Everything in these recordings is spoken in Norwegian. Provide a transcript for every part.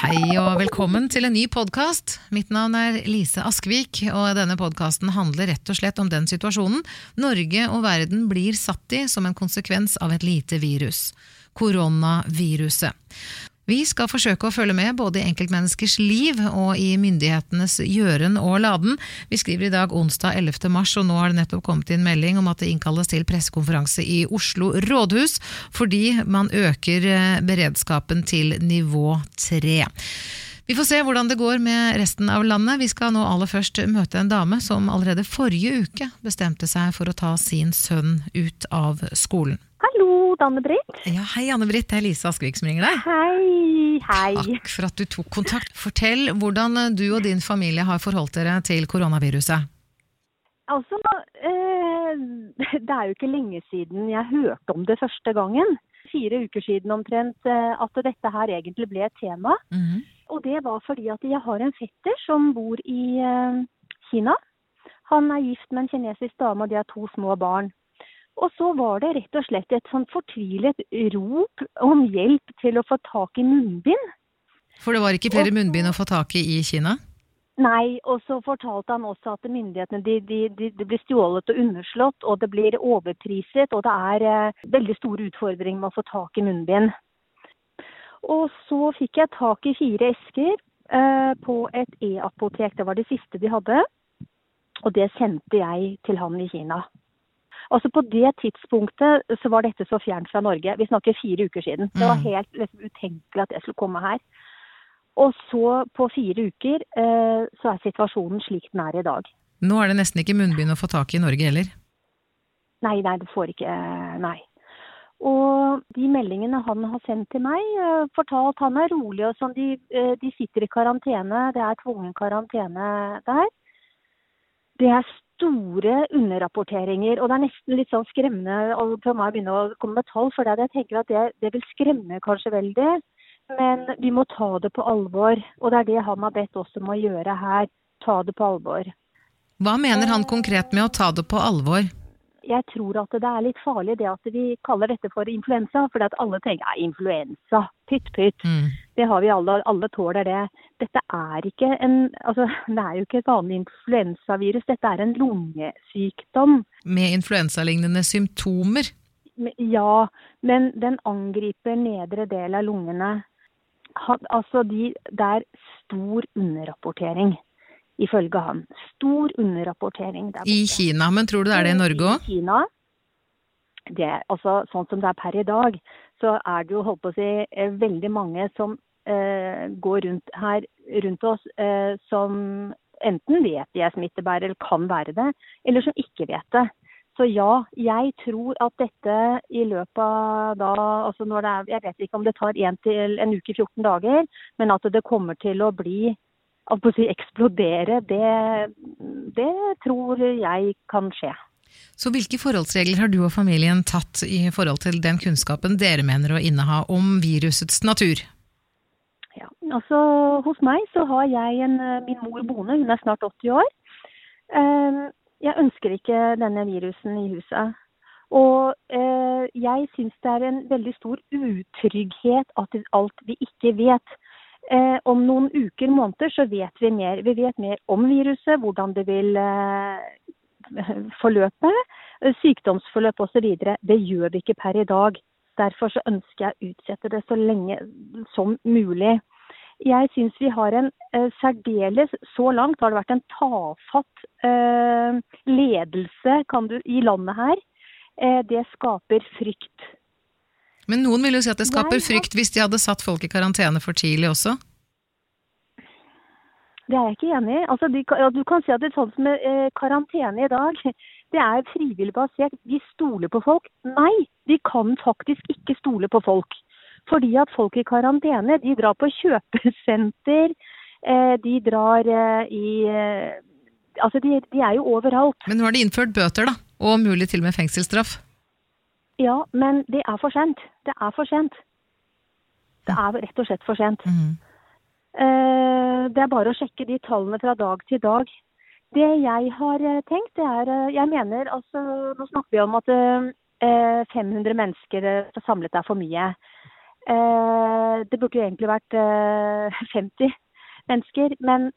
Hei og velkommen til en ny podkast. Mitt navn er Lise Askvik, og denne podkasten handler rett og slett om den situasjonen Norge og verden blir satt i som en konsekvens av et lite virus koronaviruset. Vi skal forsøke å følge med både i enkeltmenneskers liv og i myndighetenes gjøren og laden. Vi skriver i dag onsdag 11. mars, og nå har det nettopp kommet inn melding om at det innkalles til pressekonferanse i Oslo rådhus fordi man øker eh, beredskapen til nivå tre. Vi får se hvordan det går med resten av landet. Vi skal nå aller først møte en dame som allerede forrige uke bestemte seg for å ta sin sønn ut av skolen. Hallo, Anne-Britt. Ja, hei Anne-Britt, det er Lise Askvik som ringer deg. Hei, hei. Takk for at du tok kontakt. Fortell hvordan du og din familie har forholdt dere til koronaviruset. Altså, eh, det er jo ikke lenge siden jeg hørte om det første gangen. Fire uker siden omtrent eh, at dette her egentlig ble et tema. Mhm. Og det var fordi at jeg har en fetter som bor i eh, Kina. Han er gift med en kinesisk dame, og de har to små barn. Og så var det rett og slett et sånn fortvilet rop om hjelp til å få tak i munnbind. For det var ikke flere munnbind å få tak i i Kina? Nei, og så fortalte han også at myndighetene de, de, de, de blir stjålet og underslått, og det blir overpriset, og det er eh, veldig store utfordringer med å få tak i munnbind. Og så fikk jeg tak i fire esker eh, på et e-apotek, det var det siste de hadde. Og det sendte jeg til han i Kina. Altså På det tidspunktet så var dette så fjernt fra Norge. Vi snakker fire uker siden. Det var Mm. helt liksom, utenkelig at jeg skulle komme her. Og så, på fire uker, eh, så er situasjonen slik den er i dag. Nå er det nesten ikke munnbind å få tak i i Norge heller. Nei, nei, du får ikke eh, Nei. Og de meldingene han har sendt til meg, eh, fortalt han er rolig og sånn. De, de sitter i karantene. Det er tvungen karantene der. Det er store underrapporteringer, og det er nesten litt sånn skremmende for meg å begynne å komme med tall, for jeg tenker at det, det vil skremme kanskje veldig. Men vi må ta det på alvor, og det er det han har bedt oss om å gjøre her. Ta det på alvor. Hva mener han konkret med å ta det på alvor? Jeg tror at det er litt farlig det at vi kaller dette for influensa. For at alle tenker ja, influensa, pytt pytt. Mm. Det har vi alle, alle tåler det. Dette er ikke en altså, det er jo ikke et vanlig influensavirus. Dette er en lungesykdom. Med influensalignende symptomer? Ja, men den angriper nedre del av lungene. Altså, de, det er stor underrapportering, ifølge han. Stor underrapportering der I. Kina, men tror du det er det i Norge òg? I Kina, det, altså, sånn som det er per i dag, så er det jo holdt på å si, eh, veldig mange som eh, går rundt her rundt oss eh, som enten vet de er smittebærer eller kan være det, eller som ikke vet det. Så ja, jeg tror at dette i løpet av da altså når det er, Jeg vet ikke om det tar en til en uke, 14 dager, men at det kommer til å bli å si, eksplodere, det, det tror jeg kan skje. Så hvilke forholdsregler har du og familien tatt i forhold til den kunnskapen dere mener å inneha om virusets natur? Ja, altså Hos meg så har jeg en, eh, min mor boende, hun er snart 80 år. Eh, Jeg ønsker ikke denne virusen i huset. Og eh, jeg syns det er en veldig stor utrygghet at alt vi ikke vet. Eh, om noen uker, måneder, så vet vi mer. Vi vet mer om viruset, hvordan det vil eh, forløpe, eh, sykdomsforløp osv. Det gjør vi ikke per i dag. Derfor så ønsker jeg å utsette det så lenge som mulig. Jeg syns vi har en eh, særdeles Så langt har det vært en tafatt eh, ledelse du, i landet her. Eh, det skaper frykt. Men noen vil jo si at det skaper frykt hvis de hadde satt folk i karantene for tidlig også. Det er jeg ikke enig i. Altså, de, ja, du kan si at det er sånn som med eh, karantene i dag, det er frivillig basert. Vi stoler på folk. Nei, vi kan faktisk ikke stole på folk. Fordi at folk i karantene, de drar på kjøpesenter, eh, de drar eh, i eh, Altså, de, de er jo overalt. Men nå har de innført bøter, da. Og mulig til og med fengselsstraff. Ja, men det er for sent. Det er for sent. Det er rett og slett for sent. Mm. Eh, Det er bare å sjekke de tallene fra dag til dag. Det jeg har eh, tenkt, det er eh, Jeg mener altså Nå snakker vi om at eh, 500 mennesker samlet er for mye. Det burde jo egentlig vært eh, 50 mennesker. Men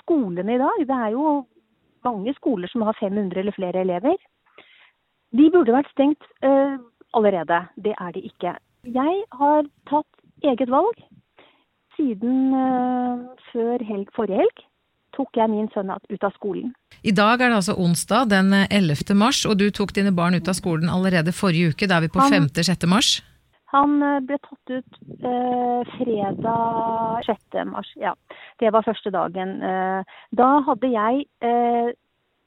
skolene i dag, det er jo mange skoler som har 500 eller flere elever. De burde vært stengt eh, allerede. Det er de ikke. Jeg har tatt eget valg. Siden eh, før helg, forrige helg tok jeg min sønn ut av skolen. I dag er det altså onsdag den 11. mars, og du tok dine barn ut av skolen allerede forrige uke. Da er vi på 5.-6. mars. Han eh, ble tatt ut eh, fredag 6. mars, ja. Det var første dagen. Eh, da hadde jeg eh,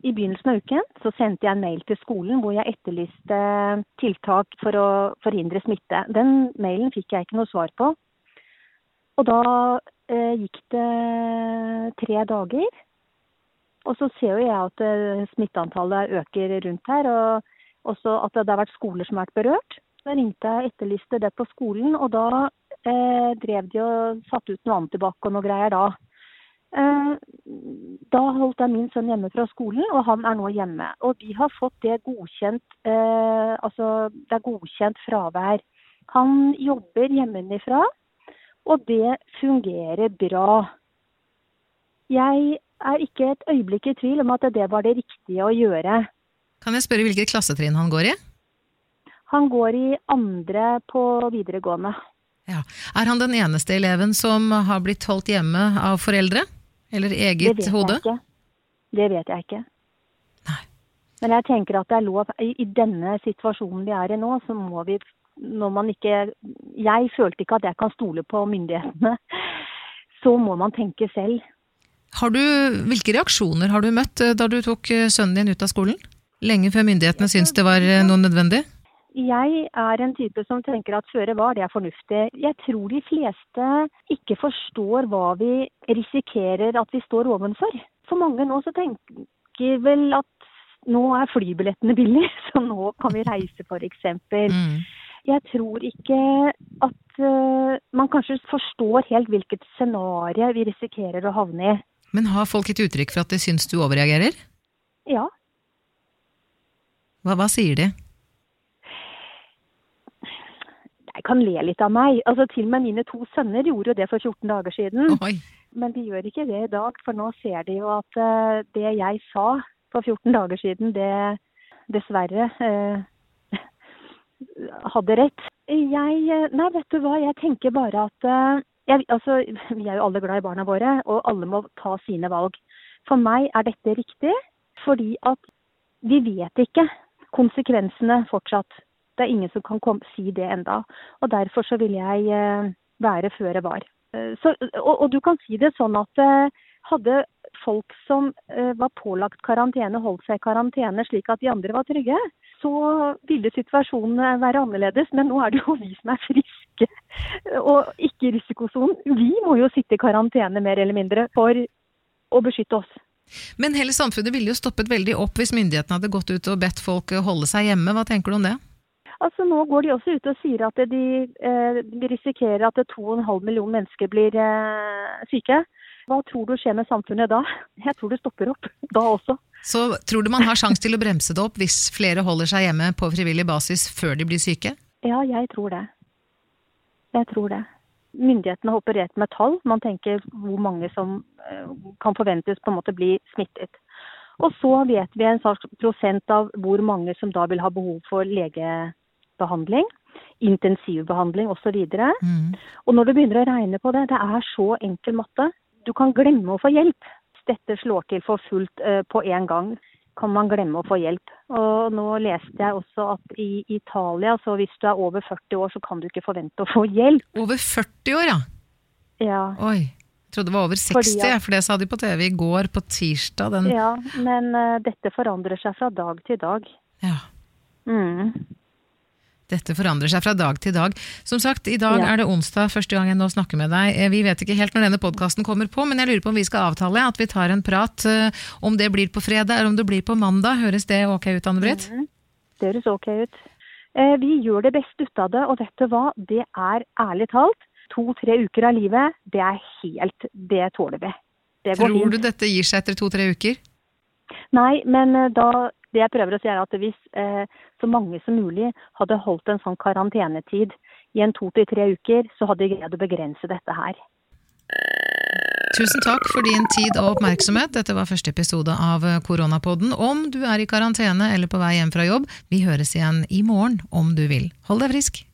i begynnelsen av uken så sendte jeg en mail til skolen hvor jeg etterlyste tiltak for å forhindre smitte. Den mailen fikk jeg ikke noe svar på. Og da eh, gikk det tre dager. Og så ser jo jeg at eh, smitteantallet øker rundt her, og også at det har vært skoler som har vært berørt. Da ringte jeg og etterlyste det på skolen, og da eh, drev de og satte ut noe antibac og noe greier da. Eh, da holdt jeg min sønn hjemme fra skolen, og han er nå hjemme. Og vi har fått det godkjent, eh, altså det er godkjent fravær. Han jobber hjemmefra. Og det fungerer bra. Jeg er ikke et øyeblikk i tvil om at det var det riktige å gjøre. Kan jeg spørre hvilket klassetrinn han går i? Han går i andre på videregående. Ja. Er han den eneste eleven som har blitt holdt hjemme av foreldre? Eller eget hode? Det vet jeg ikke. Nei. Men jeg tenker at det er lov I i denne situasjonen vi er i nå, så må vi når man ikke Jeg følte ikke at jeg kan stole på myndighetene. Så må man tenke selv. Har du, hvilke reaksjoner har du møtt eh, da du tok eh, sønnen din ut av skolen? Lenge før myndighetene syntes det var eh, noe nødvendig? Jeg er en type som tenker at føre var, det er fornuftig. Jeg tror de fleste ikke forstår hva vi risikerer at vi står ovenfor. For mange nå så tenker vel at nå er flybillettene billige, så nå kan vi reise f.eks. Mm. Jeg tror ikke at uh, man kanskje forstår helt hvilket scenario vi risikerer å havne i. Men har folk et uttrykk for at de syns du overreagerer? Ja. Hva, hva sier de? Jeg kan le litt av meg. Altså Til og med mine to sønner gjorde jo det for 14 dager siden. Oi. Men de gjør ikke det i dag, for nå ser de jo at uh, det jeg sa for 14 dager siden, det dessverre uh, hadde rett. Jeg Nei, vet du hva, jeg tenker bare at uh, jeg, altså, Vi er jo alle glad i barna våre, og alle må ta sine valg. For meg er dette riktig, fordi at vi vet ikke konsekvensene fortsatt. Det er ingen som kan komme, si det enda. Og derfor så vil jeg eh, være føre var. Eh, så, og, og, du kan si det sånn at eh, hadde folk som var pålagt karantene, holdt seg i karantene slik at de andre var trygge, så ville situasjonen være annerledes. Men nå er det jo vi som er friske og ikke i risikosonen. Vi må jo sitte i karantene mer eller mindre for å beskytte oss. Men hele samfunnet ville jo stoppet veldig opp hvis myndighetene hadde gått ut og bedt folk holde seg hjemme. Hva tenker du om det? Altså Nå går de også ut og sier at de, eh, de risikerer at 2,5 millioner mennesker blir eh, syke. Hva tror du skjer med samfunnet da? Jeg tror det stopper opp da også. Så tror du man har sjanse til å bremse det opp hvis flere holder seg hjemme på frivillig basis før de blir syke? Ja, jeg tror det. Jeg tror det. Myndighetene har operert med tall. Man tenker hvor mange som eh, kan forventes på en måte bli smittet. Og så vet vi en slags prosent av hvor mange som da vil ha behov for legebehandling, intensivbehandling osv. Og, Mm. og når du begynner å regne på det, det er så enkel matte. Du kan glemme å få hjelp. Dette slår til for fullt eh, på en gang, kan man glemme å få hjelp. Og nå leste jeg også at i Italia, så hvis du er over 40 år, så kan du ikke forvente å få hjelp. Over 40 år, ja. Ja, Oi. Jeg trodde det var over 60, Fordi for det sa de på TV i går, på tirsdag. Den, ja men uh, dette forandrer seg fra dag til dag. ja. Mm. Dette forandrer seg fra dag til dag. Som sagt, i dag Ja. er det onsdag, første gang jeg nå snakker med deg. Eh, Vi vet ikke helt når denne podkasten kommer på, men jeg lurer på om vi skal avtale at vi tar en prat. eh, Om det blir på fredag eller om det blir på mandag. Høres det ok ut, Anne-Britt? Mhm. Det høres ok ut. Eh, vi gjør det beste ut av det, og vet du hva? Det er ærlig talt to-tre uker av livet. Det er helt Det tåler vi. Det Tror du dette gir seg etter to-tre uker? Nei, men da Det jeg prøver å si er at hvis eh, så mange som mulig hadde holdt en sånn karantenetid i en to til tre uker, så hadde vi greid å begrense dette her. Tusen takk for din tid og oppmerksomhet. Dette var første episode av Koronapodden. Om du er i karantene eller på vei hjem fra jobb, vi høres igjen i morgen om du vil. Hold deg frisk!